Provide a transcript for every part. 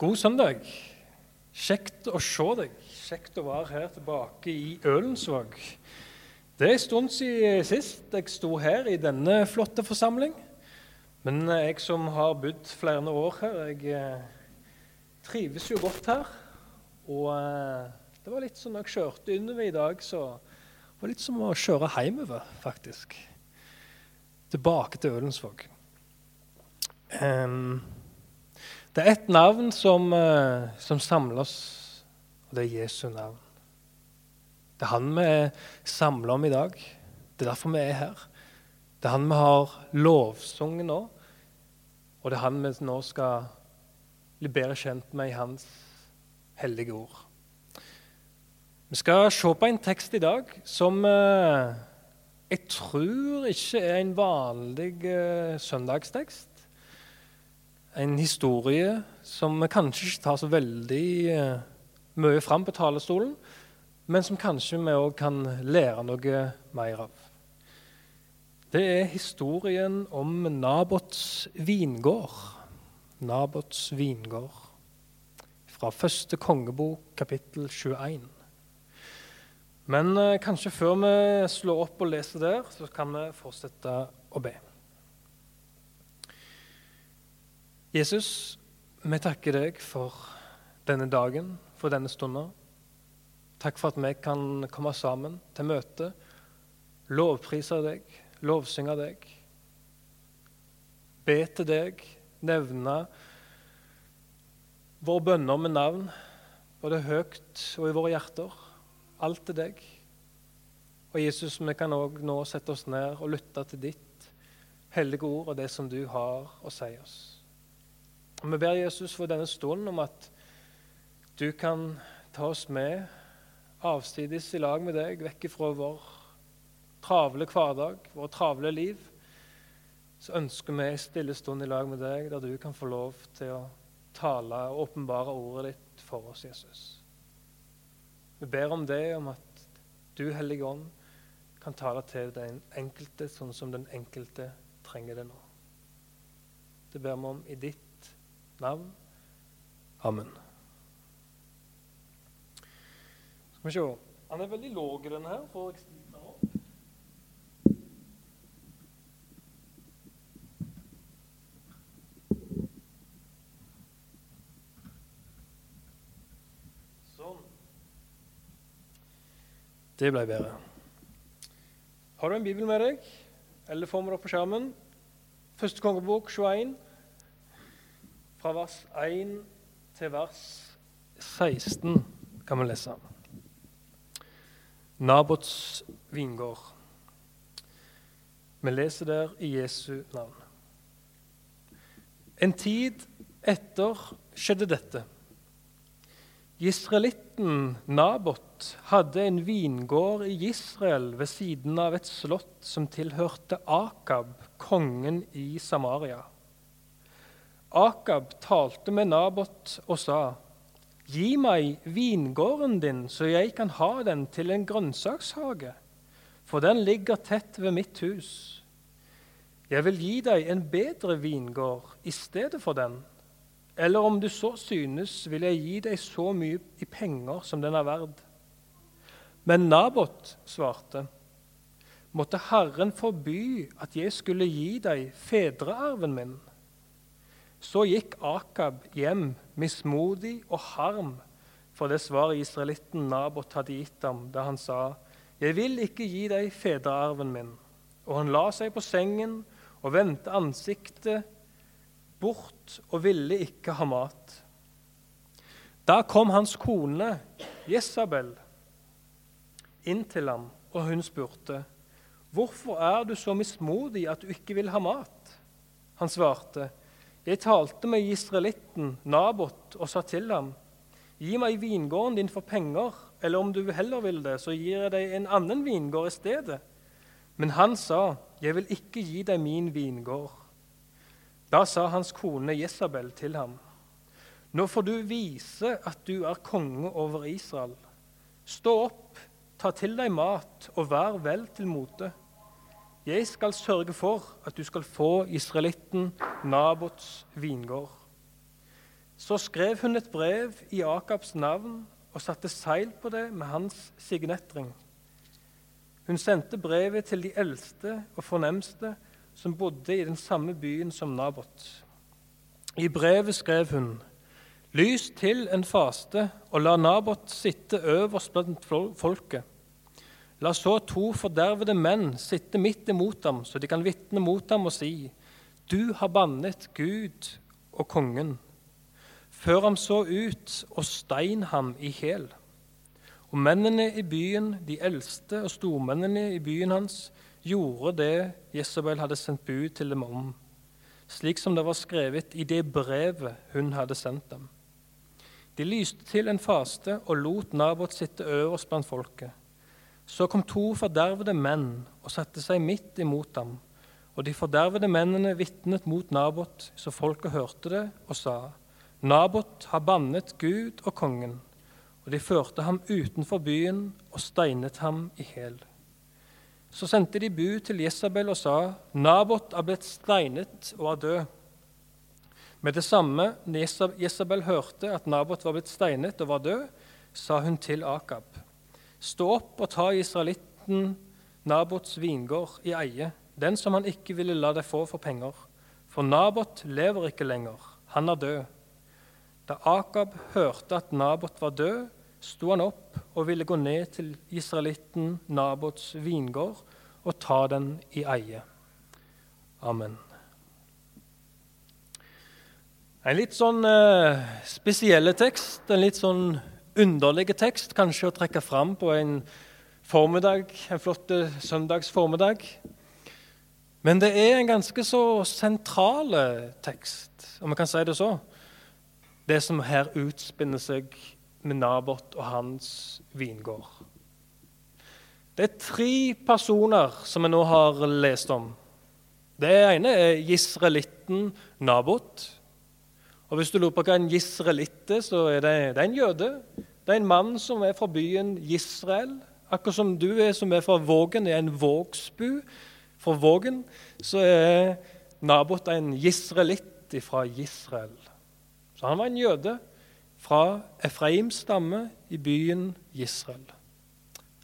God søndag. Kjekt å se deg. Kjekt å være her tilbake i Ølensvåg. Det er en stund siden sist jeg sto her i denne flotte forsamling. Men jeg som har bodd flere år her, jeg eh, trives jo godt her. Og eh, det var litt som jeg kjørte innover i dag, så det var litt som å kjøre hjemover, faktisk. Tilbake til Ølensvåg. Um, det er ett navn som, uh, som, samler oss, og det er Jesu navn. Det er han vi er samla om i dag. Det er derfor vi er her. Det er han vi har lovsunget nå, og det er han vi nå skal bli bedre kjent med i hans hellige ord. Vi skal se på en tekst i dag som uh, jeg tror ikke er en vanlig uh, søndagstekst en historie som vi kanskje ikke tar så veldig uh, mye fram på talerstolen, men som kanskje vi òg kan lære noe mer av. Det er historien om Nabots vingård. Nabots vingård. Fra første kongebok, kapittel 21. Men uh, kanskje før vi slår opp og leser der, så kan vi fortsette å be. Jesus, vi takker deg for denne dagen, for denne stunden. Takk for at vi kan komme sammen til møte, lovprise deg, lovsynge deg. Be til deg, nevne våre bønner med navn, både høyt og i våre hjerter. Alt til deg. Og Jesus, vi kan òg nå sette oss ned og lytte til ditt hellige ord og det som du har å si oss. Og Vi ber Jesus for denne stunden om at du kan ta oss med avsides i lag med deg, vekk fra vår travle hverdag, vår travle liv. Så ønsker vi en stille stund i lag med deg, der du kan få lov til å tale og åpenbare ordet ditt for oss, Jesus. Vi ber om det, om at du, Hellige Ånd, kan tale til den enkelte sånn som den enkelte trenger det nå. Det ber vi om i ditt navn. Amen. Skal vi se Han er veldig låg, den her. Får jeg stige opp? Sånn. Det ble bedre. Har du en bibel med deg? Eller får vi det på skjermen? Første kongebok 21 fra vers 1 til vers 16 kan vi lese. Nabots vingård. Vi leser der i Jesu navn. En tid etter skjedde dette. Israelitten Nabot hadde en vingård i Israel ved siden av et slott som tilhørte Akab, kongen i Samaria. Akab talte med Nabot og sa, Gi meg vingården din, så jeg kan ha den til en grønnsakshage, for den ligger tett ved mitt hus. Jeg vil gi deg en bedre vingård i stedet for den. Eller om du så synes, vil jeg gi deg så mye i penger som den er verd. Men Nabot svarte, måtte Herren forby at jeg skulle gi deg fedrearven min. Så gikk Akab hjem mismodig og harm for det svaret israelitten Nabot hadde gitt ham da han sa, 'Jeg vil ikke gi deg fedrearven min.' Og han la seg på sengen og vendte ansiktet bort og ville ikke ha mat. Da kom hans kone Jesabel inn til ham, og hun spurte, 'Hvorfor er du så mismodig at du ikke vil ha mat?' Han svarte, jeg talte med israelitten Nabot og sa til ham, Gi meg vingården din for penger, eller om du heller vil det, så gir jeg deg en annen vingård i stedet. Men han sa, Jeg vil ikke gi deg min vingård. Da sa hans kone Jesabel til ham, Nå får du vise at du er konge over Israel. Stå opp, ta til deg mat og vær vel til mote. Jeg skal sørge for at du skal få israelitten Nabots vingård. Så skrev hun et brev i Akabs navn og satte seil på det med hans signetring. Hun sendte brevet til de eldste og fornemste som bodde i den samme byen som Nabot. I brevet skrev hun Lys til en faste, og la Nabot sitte øverst blant folket. La så to fordervede menn sitte midt imot ham, så de kan vitne mot ham og si:" Du har bannet Gud og kongen. Før ham så ut og stein ham i hæl. Og mennene i byen, de eldste og stormennene i byen hans, gjorde det Jesabel hadde sendt bud til dem om, slik som det var skrevet i det brevet hun hadde sendt dem. De lyste til en faste og lot Nabot sitte øverst blant folket. Så kom to fordervede menn og satte seg midt imot ham. Og de fordervede mennene vitnet mot Nabot, så folket hørte det og sa:" Nabot har bannet Gud og kongen. Og de førte ham utenfor byen og steinet ham i hæl. Så sendte de bud til Jesabel og sa:" Nabot er blitt steinet og er død. Med det samme Jesabel hørte at Nabot var blitt steinet og var død, sa hun til Akab:" Stå opp og ta israelitten Nabots vingård i eie, den som han ikke ville la deg få for penger. For Nabot lever ikke lenger, han er død. Da Akab hørte at Nabot var død, sto han opp og ville gå ned til israelitten Nabots vingård og ta den i eie. Amen. En litt sånn eh, spesielle tekst, en litt sånn underlig tekst kanskje å trekke fram på en formiddag, en flott søndags formiddag. Men det er en ganske så sentral tekst, om vi kan si det så, det som her utspinner seg med Nabot og hans vingård. Det er tre personer som vi nå har lest om. Det ene er gisrelitten Nabot. Og Hvis du lurer på hva en gisrelitt er, så er det, det er en jøde. Det er en mann som er fra byen Gisrael. Akkurat som du er som er fra Vågen, er en vågsbu fra Vågen, så er Nabot en israelitt fra Israel. Så han var en jøde fra Efraims stamme i byen Israel.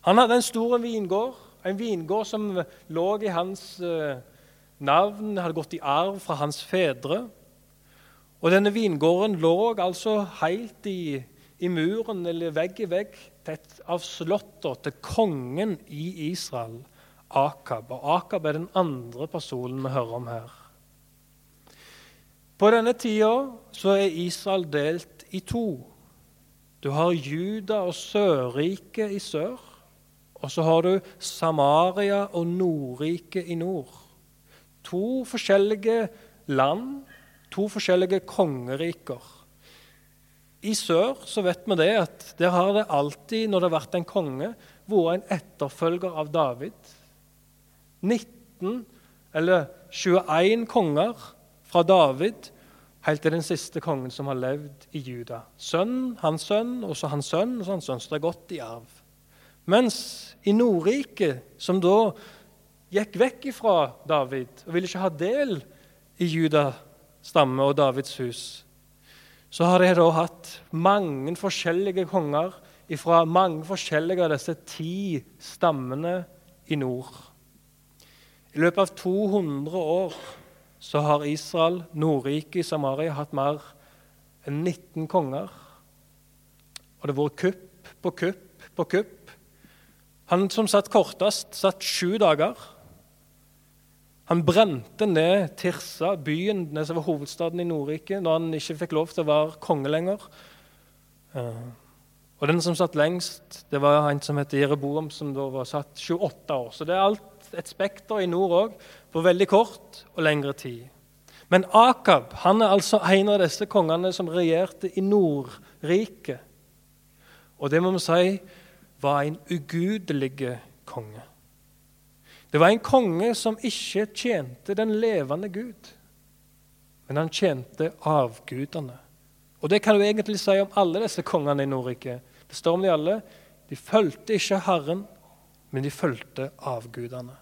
Han hadde en stor vingård, en vingård som lå i hans eh, navn, hadde gått i arv fra hans fedre. Og denne vingården lå altså helt i, i muren, eller vegg i vegg, tett av slottet til kongen i Israel, Akab. Og Akab er den andre personen vi hører om her. På denne tida så er Israel delt i to. Du har Juda og Sørriket i sør. Og så har du Samaria og Nordriket i nord. To forskjellige land, to forskjellige kongeriker. I sør så vet vi det at der har det alltid, når det har vært en konge, vært en etterfølger av David. 19, eller 21 konger fra David helt til den siste kongen som har levd i Juda. Sønn, hans sønn, og så hans sønn, og så hans sønn. Så det er gått i arv. Mens i Nordriket, som da gikk vekk fra David og ville ikke ha del i Juda stamme og Davids hus, så har de da hatt mange forskjellige konger fra mange forskjellige av disse ti stammene i nord. I løpet av 200 år så har Israel, Nordriket i Samaria, hatt mer enn 19 konger. Og det har vært kupp på kupp på kupp. Han som satt kortest, satt sju dager. Han brente ned Tirsa, byen som var hovedstaden i Nordrike, når han ikke fikk lov til å være konge lenger. Eh, og den som satt lengst, det var en som het Jereboam, som da var satt 28 år. Så det er alt et spekter i nord òg, på veldig kort og lengre tid. Men Akab han er altså en av disse kongene som regjerte i Nordriket. Og det må vi si var en ugudelig konge. Det var en konge som ikke tjente den levende Gud, men han tjente avgudene. Og Det kan du egentlig si om alle disse kongene i Nordrike. Det står om de alle. De fulgte ikke Herren, men de fulgte avgudene.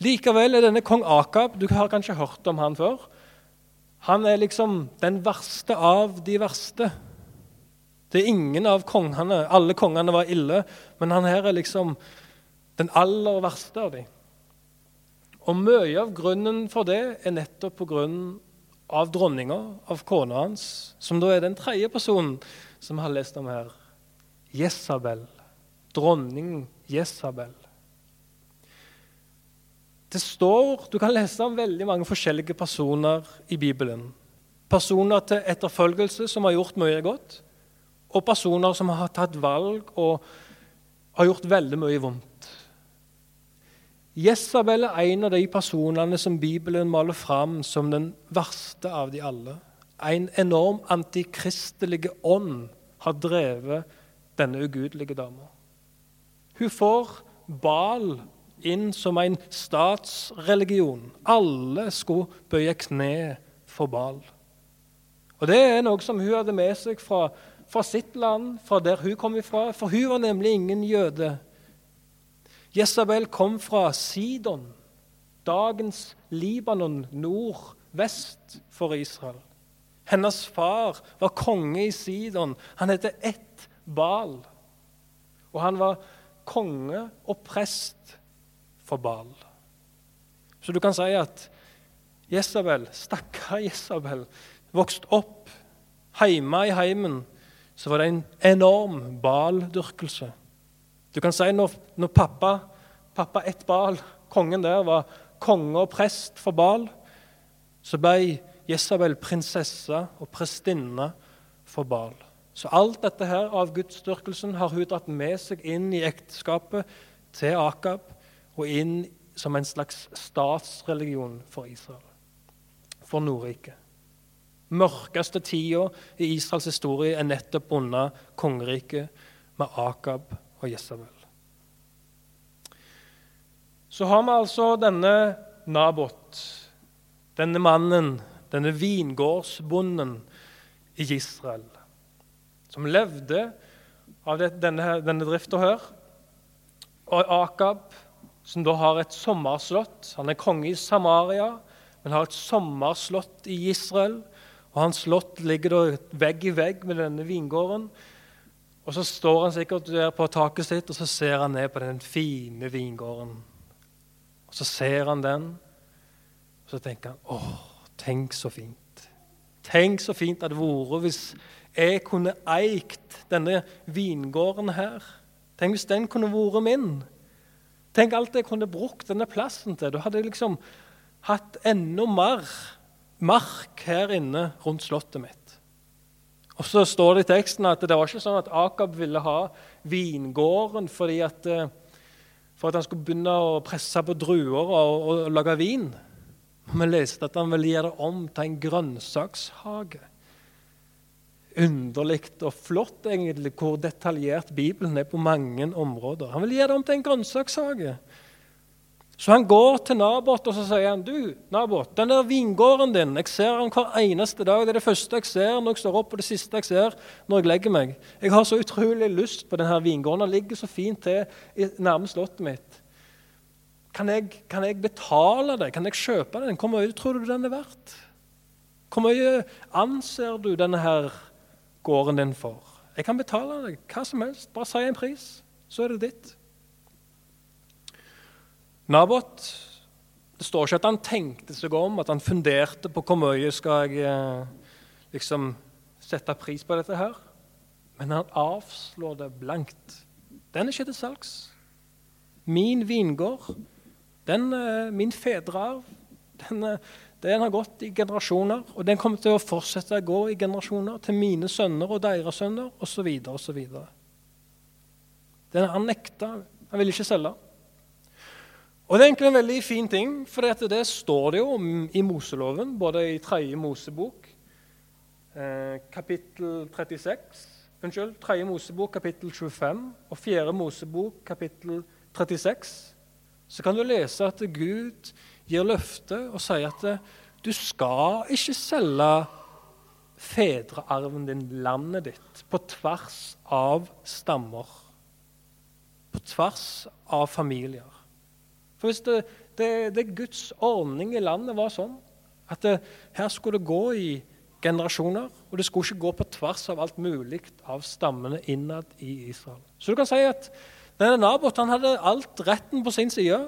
Likevel er denne kong Akab Du har kanskje hørt om han før. Han er liksom den verste av de verste. Det er ingen av kongene. Alle kongene var ille, men han her er liksom den aller verste av dem. Og mye av grunnen for det er nettopp på grunn av dronninga, av kona hans, som da er den tredje personen som vi har lest om her. Jesabel. Dronning Jesabel. Det står, Du kan lese om veldig mange forskjellige personer i Bibelen. Personer til etterfølgelse som har gjort mye godt, og personer som har tatt valg og har gjort veldig mye vondt. Jesabel er en av de personene som Bibelen maler fram som den verste av de alle. En enorm antikristelig ånd har drevet denne ugudelige dama. Hun får Bal inn som en statsreligion. Alle skulle bøye kne for Bal. Og Det er noe som hun hadde med seg fra, fra sitt land, fra der hun kom ifra. For hun var nemlig ingen jøde. Jesabel kom fra Sidon, dagens Libanon nordvest for Israel. Hennes far var konge i Sidon. Han het Ett Bal. Og han var konge og prest for Bal. Så du kan si at Jesabel, stakkar Jesabel, vokste opp hjemme i heimen, så var det en enorm baldyrkelse. Du kan si når, når pappa, pappa ett Bal, kongen der, var konge og prest for Bal, så ble Jesabel prinsesse og prestinne for Bal. Så alt dette her av gudsdyrkelsen har hun dratt med seg inn i ekteskapet til Akab og inn som en slags statsreligion for Israel, for Nordriket. Mørkeste tida i Israels historie er nettopp unna kongeriket med Akab og Jesabel. Så har vi altså denne Nabot, denne mannen, denne vingårdsbonden i Israel, som levde av denne, denne drifta her. Og Akab, som da har et sommerslott. Han er konge i Samaria, men har et sommerslott i Israel. Og hans slott ligger da vegg i vegg med denne vingården. Og så står han sikkert der på taket sitt og så ser han ned på den fine vingården. Og Så ser han den, og så tenker han åh, tenk så fint. Tenk så fint det hadde vært hvis jeg kunne eikt denne vingården her. Tenk hvis den kunne vært min. Tenk alt jeg kunne brukt denne plassen til. Da hadde liksom hatt enda mer mark her inne rundt slottet mitt. Og Så står det i teksten at det var ikke sånn at Akab ville ha vingården fordi at, eh, for at han skulle begynne å presse på druer og, og lage vin. Vi leste at han ville gjøre det om til en grønnsakshage. Underlig og flott egentlig hvor detaljert Bibelen er på mange områder. Han vil gjøre det om til en grønnsakshage. Så han går til Nabot og så sier han, du, Nabot, den der vingården din jeg ser den hver eneste dag. Det er det første jeg ser når jeg står opp, og det siste jeg ser når jeg legger meg. Jeg har så utrolig lyst på denne vingården. Den ligger så fint til nærme slottet mitt. Kan jeg, kan jeg, betale det? Kan jeg kjøpe den? Hvor mye tror du den er verdt? Hvor mye anser du denne her gården din for? Jeg kan betale deg hva som helst. Bare si en pris, så er det ditt. Nabot Det står ikke at han tenkte seg om, at han funderte på hvor mye skal jeg eh, liksom sette pris på dette her. Men han avslår det blankt. Den er ikke til salgs. Min vingård, den er min fedrearv. Den, den har gått i generasjoner, og den kommer til å fortsette å gå i generasjoner til mine sønner og deres sønner osv. osv. Den han nekta. Han ville ikke selge. Og Det er egentlig en veldig fin ting, for det står det jo om i Moseloven, både i tredje Mosebok, eh, kapittel 36 Unnskyld, 3. Mosebok, kapittel 25, og 4. Mosebok, kapittel 36. Så kan du lese at Gud gir løfte og sier at du skal ikke selge fedrearven din, landet ditt, på tvers av stammer. På tvers av familier. For hvis det, det, det Guds ordning i landet var sånn At det, her skulle det gå i generasjoner, og det skulle ikke gå på tvers av alt mulig av stammene innad i Israel. Så du kan si at denne Nabot han hadde alt retten på sin side.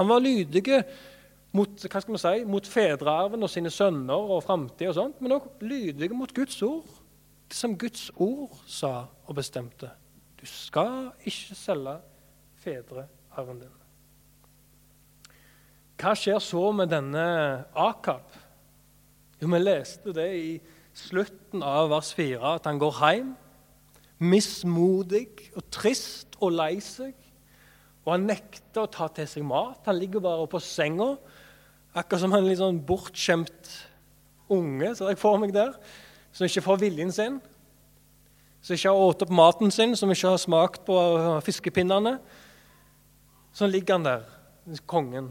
Han var lydig mot, hva si, mot fedrearven og sine sønner og framtid, og sånt, men også lydig mot Guds ord. Det som Guds ord sa og bestemte. Du skal ikke selge fedrearven din. Hva skjer så med denne Akab? Jo, vi leste det i slutten av vers 4, at han går hjem mismodig og trist og lei seg. Og han nekter å ta til seg mat. Han ligger bare på senga, akkurat som en litt sånn bortskjemt unge så jeg får meg der, som ikke får viljen sin. Som ikke har spist opp maten sin, som ikke har smakt på fiskepinnene. Sånn ligger han der, kongen.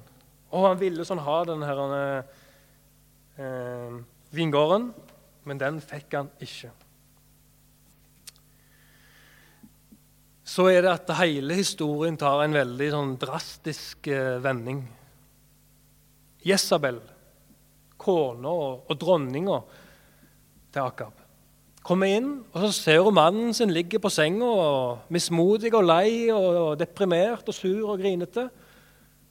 Og han ville sånn ha denne her, eh, vingården, men den fikk han ikke. Så er det at hele historien tar en veldig sånn drastisk eh, vending. Jesabel, kona og, og dronninga til Akab, kommer inn, og så ser hun mannen sin ligge på senga, og mismodig og lei og, og deprimert og sur og grinete.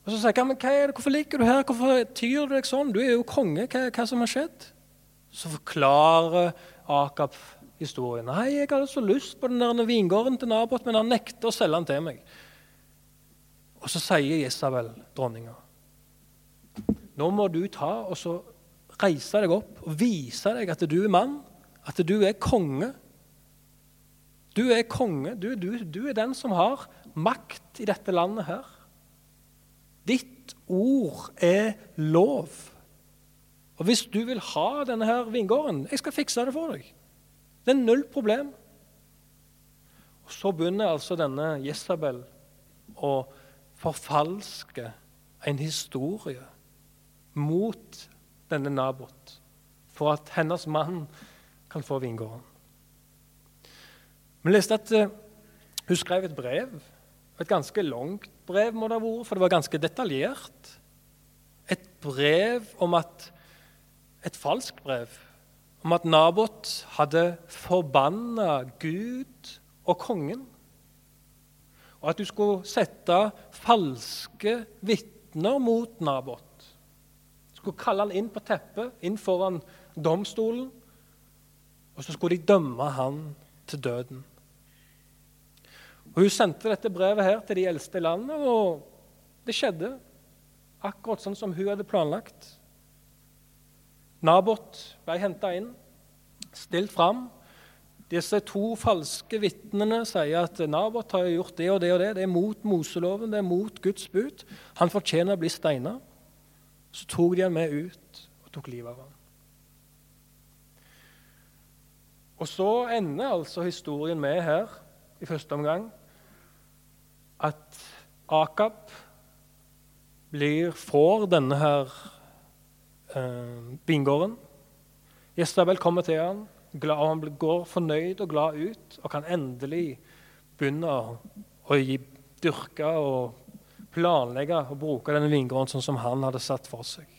Og Så sier han, men hva er det, 'Hvorfor ligger du her? Hvorfor tyr du deg sånn? Du er jo konge. Hva, hva som har skjedd?' Så forklarer Akab historien. 'Nei, jeg hadde så lyst på den der vingården til Nabot, men han nekter å selge den til meg.' Og så sier Jesabel, dronninga, 'Nå må du ta og så reise deg opp og vise deg at du er mann, at du er konge.' Du er konge. Du, du, du er den som har makt i dette landet her. Ditt ord er lov. Og hvis du vil ha denne her vingården, jeg skal fikse det for deg. Det er null problem. Og Så begynner altså denne Jesabel å forfalske en historie mot denne Nabot for at hennes mann kan få vingården. Vi leste at uh, hun skrev et brev. Et ganske langt brev, må det ha vært, for det var ganske detaljert. Et brev om at Et falskt brev om at Nabot hadde forbanna Gud og kongen. Og at du skulle sette falske vitner mot Nabot. Du skulle kalle han inn på teppet, inn foran domstolen. Og så skulle de dømme han til døden. Og Hun sendte dette brevet her til de eldste i landet, og det skjedde akkurat sånn som hun hadde planlagt. Nabot ble henta inn, stilt fram. Disse to falske vitnene sier at Nabot har gjort det og det og det. Det er mot Moseloven, det er mot Guds bud. Han fortjener å bli steina. Så tok de han med ut og tok livet av han. Og så ender altså historien med her i første omgang at Akab blir, får denne her eh, vingården. Jesabel kommer til glad, og han går fornøyd og glad ut og kan endelig begynne å gi, dyrke og planlegge og bruke denne vingården sånn som han hadde satt for seg.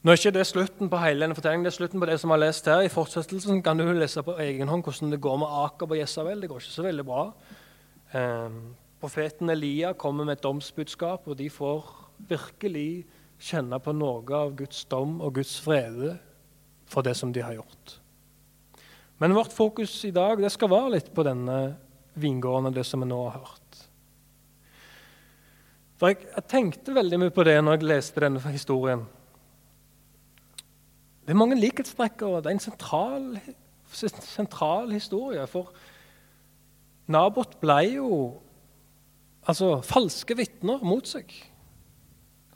Nå er ikke det slutten på hele denne fortellingen, det er slutten på det som vi har lest her. I fortsettelsen kan du lese på egen hånd hvordan det går med Akab og Jesabel. Det går ikke så veldig bra. Eh, profeten Elia kommer med et domsbudskap, og de får virkelig kjenne på noe av Guds dom og Guds frede for det som de har gjort. Men vårt fokus i dag det skal være litt på denne vingården og det som vi nå har hørt. For jeg, jeg tenkte veldig mye på det når jeg leste denne historien. Det er mange likhetstrekk, og det er en sentral, sentral historie. For Nabot ble jo altså, falske vitner mot seg.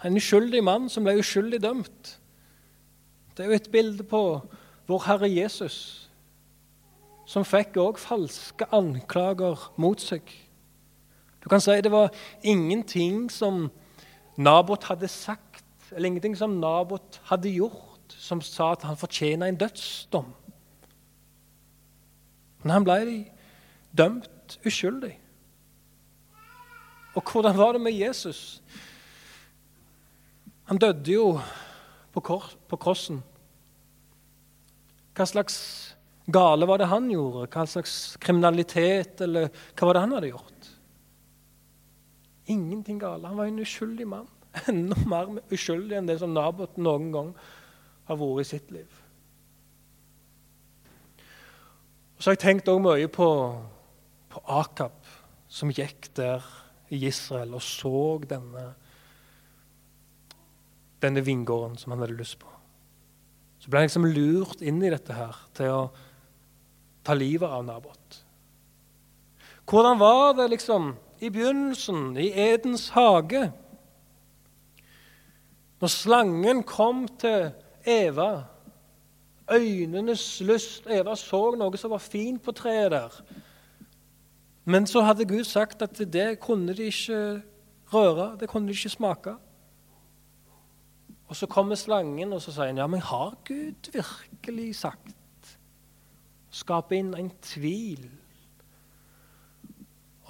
En uskyldig mann som ble uskyldig dømt. Det er jo et bilde på vår Herre Jesus, som fikk òg falske anklager mot seg. Du kan si det var ingenting som Nabot hadde sagt, eller ingenting som Nabot hadde gjort som sa at han fortjener en dødsdom. Men han ble dømt uskyldig. Og hvordan var det med Jesus? Han døde jo på, kor på krossen. Hva slags gale var det han gjorde? Hva slags kriminalitet, eller hva var det han hadde gjort? Ingenting gale. Han var en uskyldig mann. Enda mer uskyldig enn det som Nabot noen gang har vært i sitt liv. Og så har jeg tenkt også mye på, på Akab, som gikk der i Israel og så denne, denne vingården som han hadde lyst på. Så ble han liksom lurt inn i dette her til å ta livet av Nabot. Hvordan var det liksom i begynnelsen, i Edens hage? Når slangen kom til Eva, øynenes lyst Eva så noe som var fint på treet der. Men så hadde Gud sagt at det kunne de ikke røre, det kunne de ikke smake. Og så kommer slangen og så sier han, ja, men har Gud virkelig sagt? Skape inn en tvil.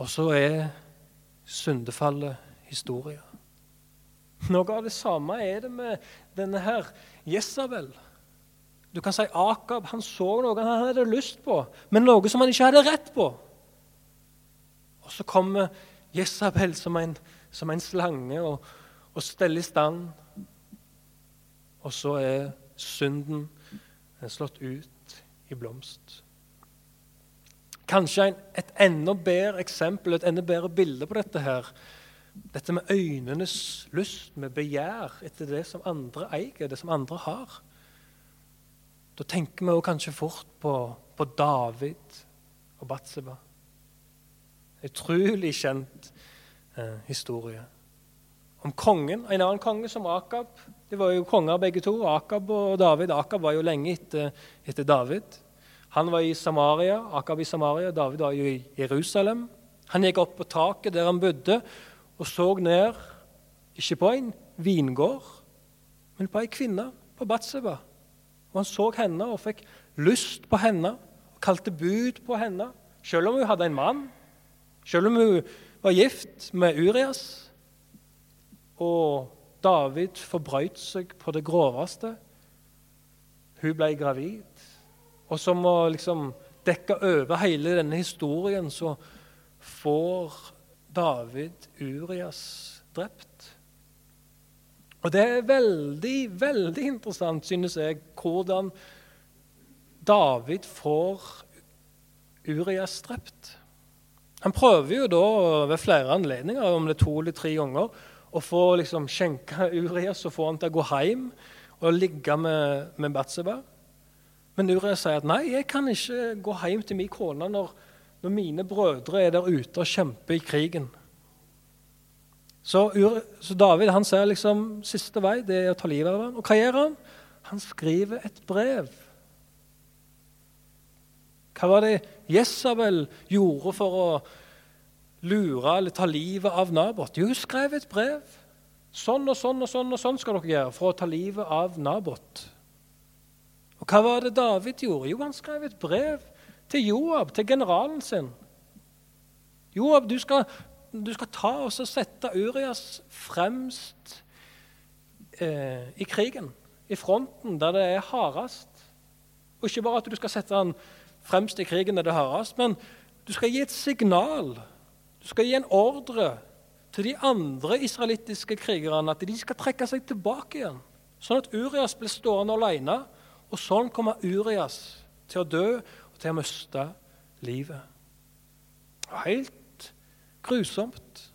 Og så er syndefallet historie. Noe av det samme er det med denne her Jesabel. Du kan si Akab han så noe han hadde lyst på, men noe som han ikke hadde rett på. Og så kommer Jesabel som en, som en slange og, og steller i stand. Og så er synden slått ut i blomst. Kanskje en, et enda bedre eksempel, et enda bedre bilde på dette her, dette med øynenes lyst, med begjær etter det som andre eier, det som andre har. Da tenker vi kanskje fort på, på David og Batseba. Utrolig kjent eh, historie. Om kongen, en annen konge som Akab. De var jo konger begge to, Akab og David. Akab var jo lenge etter, etter David. Han var i Samaria, Akab i Samaria, David var jo i Jerusalem. Han gikk opp på taket der han bodde, og så ned ikke på en vingård, men på ei kvinne, på Batseba. Og Han så henne og fikk lyst på henne og kalte bud på henne, selv om hun hadde en mann, selv om hun var gift med Urias. Og David forbrøt seg på det groveste. Hun ble gravid. Og som å liksom dekke over hele denne historien, så får David Urias drept. Og det er veldig, veldig interessant, synes jeg, hvordan David får Urias drept. Han prøver jo da ved flere anledninger, om det er to eller tre ganger, å få liksom, skjenke Urias og få han til å gå hjem og ligge med, med Batseba. Men Urias sier at nei, jeg kan ikke gå hjem til min kone når, når mine brødre er der ute og kjemper i krigen. Så, så David han ser liksom siste vei det er å ta livet av ham. Og hva gjør han? Han skriver et brev. Hva var det Jesabel gjorde for å lure eller ta livet av Nabot? Jo, hun skrev et brev. Sånn og sånn og sånn og sånn skal dere gjøre for å ta livet av Nabot. Og hva var det David gjorde? Jo, han skrev et brev til Joab, til generalen sin. Joab, du skal, du skal ta og sette Urias fremst eh, i krigen, i fronten, der det er hardest. Og ikke bare at du skal sette han fremst i krigen der det er hardest, men du skal gi et signal. Du skal gi en ordre til de andre israelittiske krigerne at de skal trekke seg tilbake igjen, sånn at Urias blir stående alene og sånn kommer Urias til å dø til å miste livet. Helt grusomt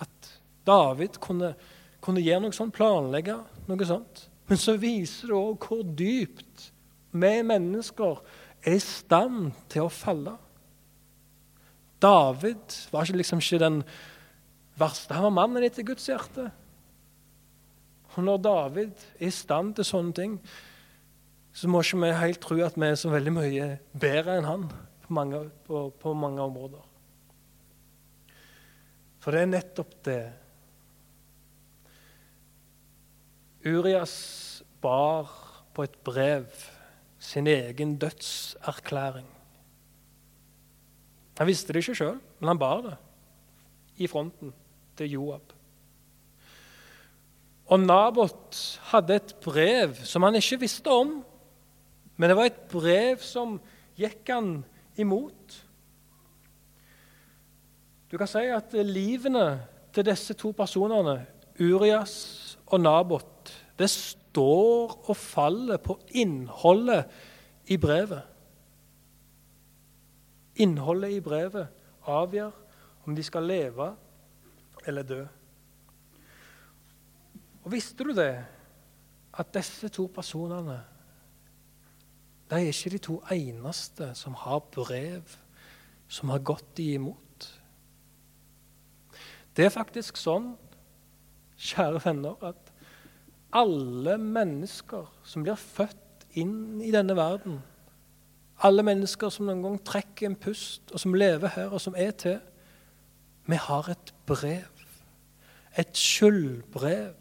at David kunne, kunne gjøre noe sånt, planlegge noe sånt. Men så viser det òg hvor dypt vi mennesker er i stand til å falle. David var ikke liksom ikke den verste. Han var mannen etter Guds hjerte. Og når David er i stand til sånne ting, så må ikke vi helt tro at vi er så veldig mye bedre enn han på mange, på, på mange områder. For det er nettopp det. Urias bar på et brev sin egen dødserklæring. Han visste det ikke sjøl, men han bar det i fronten til Joab. Og Nabot hadde et brev som han ikke visste om. Men det var et brev som gikk han imot. Du kan si at livene til disse to personene, Urias og Nabot, det står og faller på innholdet i brevet. Innholdet i brevet avgjør om de skal leve eller dø. Og Visste du det? At disse to personene de er ikke de to eneste som har brev som har gått de imot. Det er faktisk sånn, kjære venner, at alle mennesker som blir født inn i denne verden, alle mennesker som noen gang trekker en pust, og som lever her, og som er til, vi har et brev. Et skyldbrev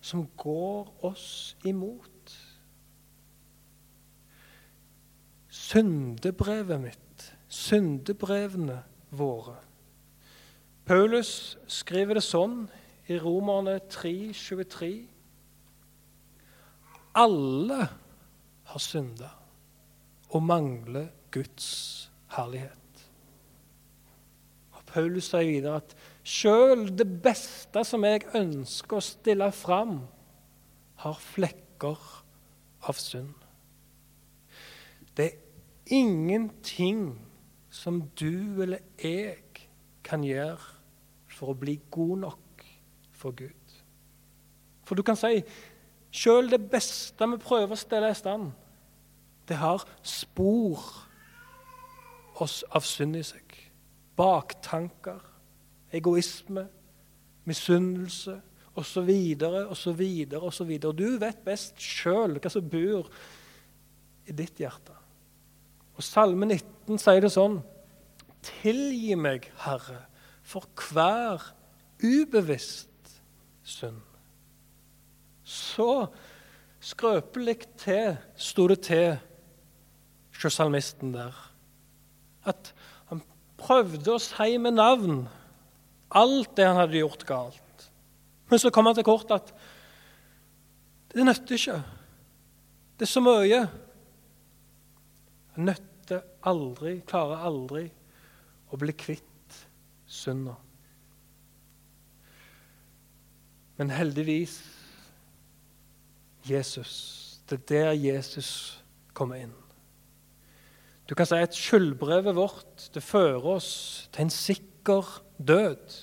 som går oss imot. Syndebrevet mitt, syndebrevene våre. Paulus skriver det sånn i Romerne 3, 23. Alle har synda og mangler Guds herlighet. Og Paulus sier videre at Sjøl det beste som jeg ønsker å stille fram, har flekker av synd. Det er ingenting som du eller jeg kan gjøre for å bli god nok for Gud. For du kan si sjøl det beste vi prøver å stelle i stand, det har spor av synd i seg. Baktanker egoisme, misunnelse osv. osv. osv. Du vet best sjøl hva som bor i ditt hjerte. Og Salme 19 sier det sånn Tilgi meg, Herre, for hver ubevisst synd. Så skrøpelig til sto det til hos salmisten der. At han prøvde å si med navn alt det han hadde gjort galt. Men så kom han til kort at det nytter ikke. Det er så mye. Nøtter aldri, klarer aldri å bli kvitt synda. Men heldigvis Jesus. Det er der Jesus kommer inn. Du kan si at skyldbrevet vårt det fører oss til en sikker død.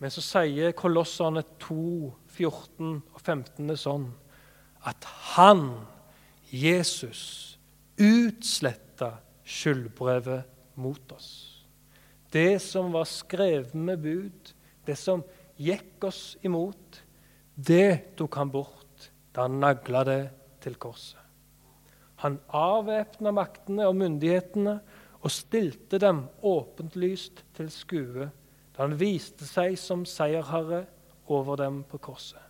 Men så sier Kolosserne 2, 14 og 15 det sånn at han, Jesus, utsletta skyldbrevet mot oss. Det som var skrevet med bud, det som gikk oss imot, det tok han bort da han nagla det til korset. Han avvæpna maktene og myndighetene og stilte dem åpentlyst til skue da han viste seg som seierherre over dem på korset.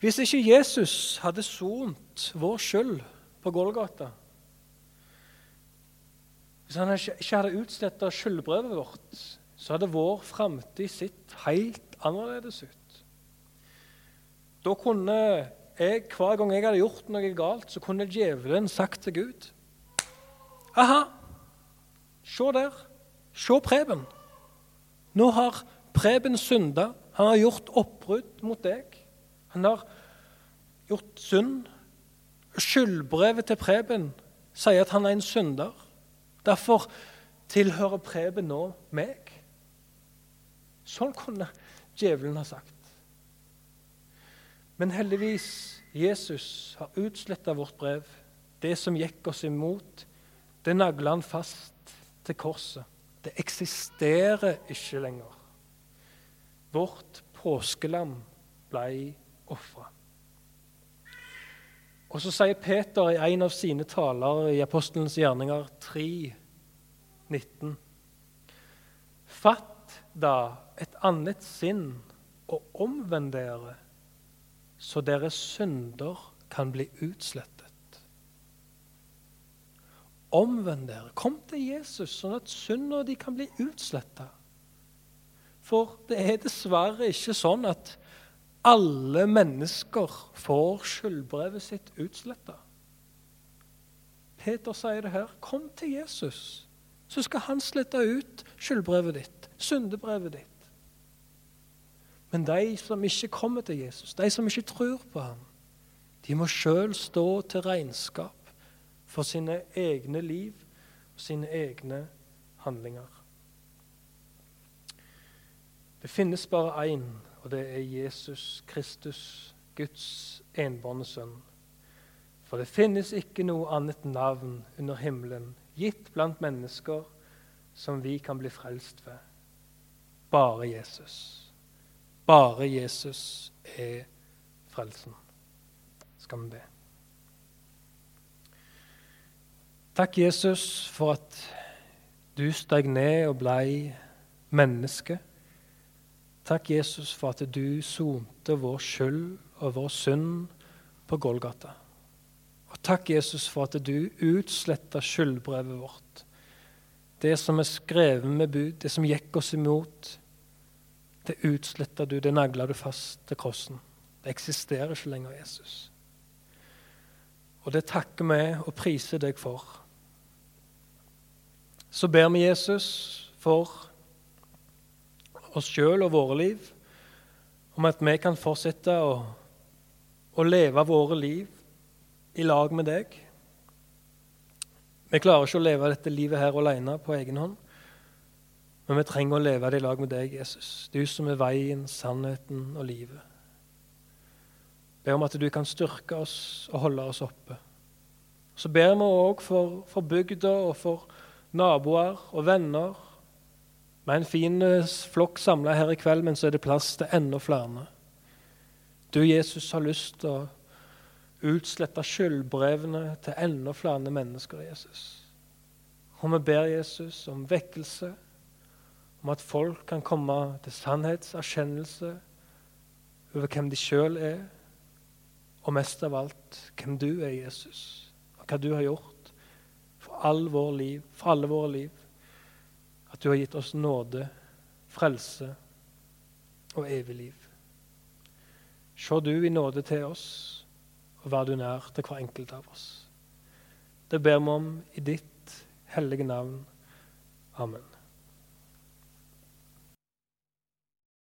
Hvis ikke Jesus hadde sont vår skyld på Golgata, hvis han ikke hadde utsletta skyldbrevet vårt, så hadde vår framtid sett helt annerledes ut. Da kunne jeg, hver gang jeg hadde gjort noe galt, så kunne djevelen sagt til Gud Aha, se der. Se Preben. Nå har Preben synda. Han har gjort oppbrudd mot deg. Han har gjort synd. Skyldbrevet til Preben sier at han er en synder. Derfor tilhører Preben nå meg. Sånn kunne djevelen ha sagt. Men heldigvis, Jesus har utsletta vårt brev. Det som gikk oss imot, det nagla han fast til korset. Det eksisterer ikke lenger. Vårt påskelam blei ofra. Og så sier Peter i en av sine taler i Apostelens gjerninger 3, 19. Fatt da et annet sinn og omvend dere, så deres synder kan bli utslettet. Omvend dere. Kom til Jesus, sånn at syndene de kan bli utsletta. For det er dessverre ikke sånn at alle mennesker får skyldbrevet sitt utsletta. Peter sier det her. Kom til Jesus, så skal han slette ut skyldbrevet ditt, syndebrevet ditt. Men de som ikke kommer til Jesus, de som ikke tror på ham, de må sjøl stå til regnskap for sine egne liv og sine egne handlinger. Det finnes bare én, og det er Jesus Kristus, Guds enbårne sønn. For det finnes ikke noe annet navn under himmelen gitt blant mennesker som vi kan bli frelst ved. Bare Jesus. Bare Jesus er frelsen. Skal vi be. Takk, Jesus, for at du steg ned og blei menneske Takk, Jesus, for at du sonte vår skyld og vår synd på Golgata. Og takk, Jesus, for at du utsletta skyldbrevet vårt. Det som er skrevet med bud, det som gikk oss imot, det utsletta du, det nagla du fast til krossen. Det eksisterer ikke lenger, Jesus. Og det takker vi og priser deg for. Så ber vi Jesus for oss sjøl og våre liv, om at vi kan fortsette å, å leve våre liv i lag med deg. Vi klarer ikke å leve dette livet her alene på egen hånd, men vi trenger å leve det i lag med deg, Jesus, du som er veien, sannheten og livet. Be om at du kan styrke oss og holde oss oppe. Så ber vi òg for, for bygda og for naboer og venner vi er en fin eh, flokk samla her i kveld, men så er det plass til enda flere. Du, Jesus, har lyst til å utslette skyldbrevene til enda flere mennesker, Jesus. Og vi ber Jesus om vekkelse, om at folk kan komme til sannhetserkjennelse over hvem de sjøl er, og mest av alt hvem du er, Jesus, og hva du har gjort for, all vår liv, for alle våre liv. At du har gitt oss nåde, frelse og evig liv. Se du i nåde til oss, og vær du nær til hver enkelt av oss. Det ber vi om i ditt hellige navn. Amen.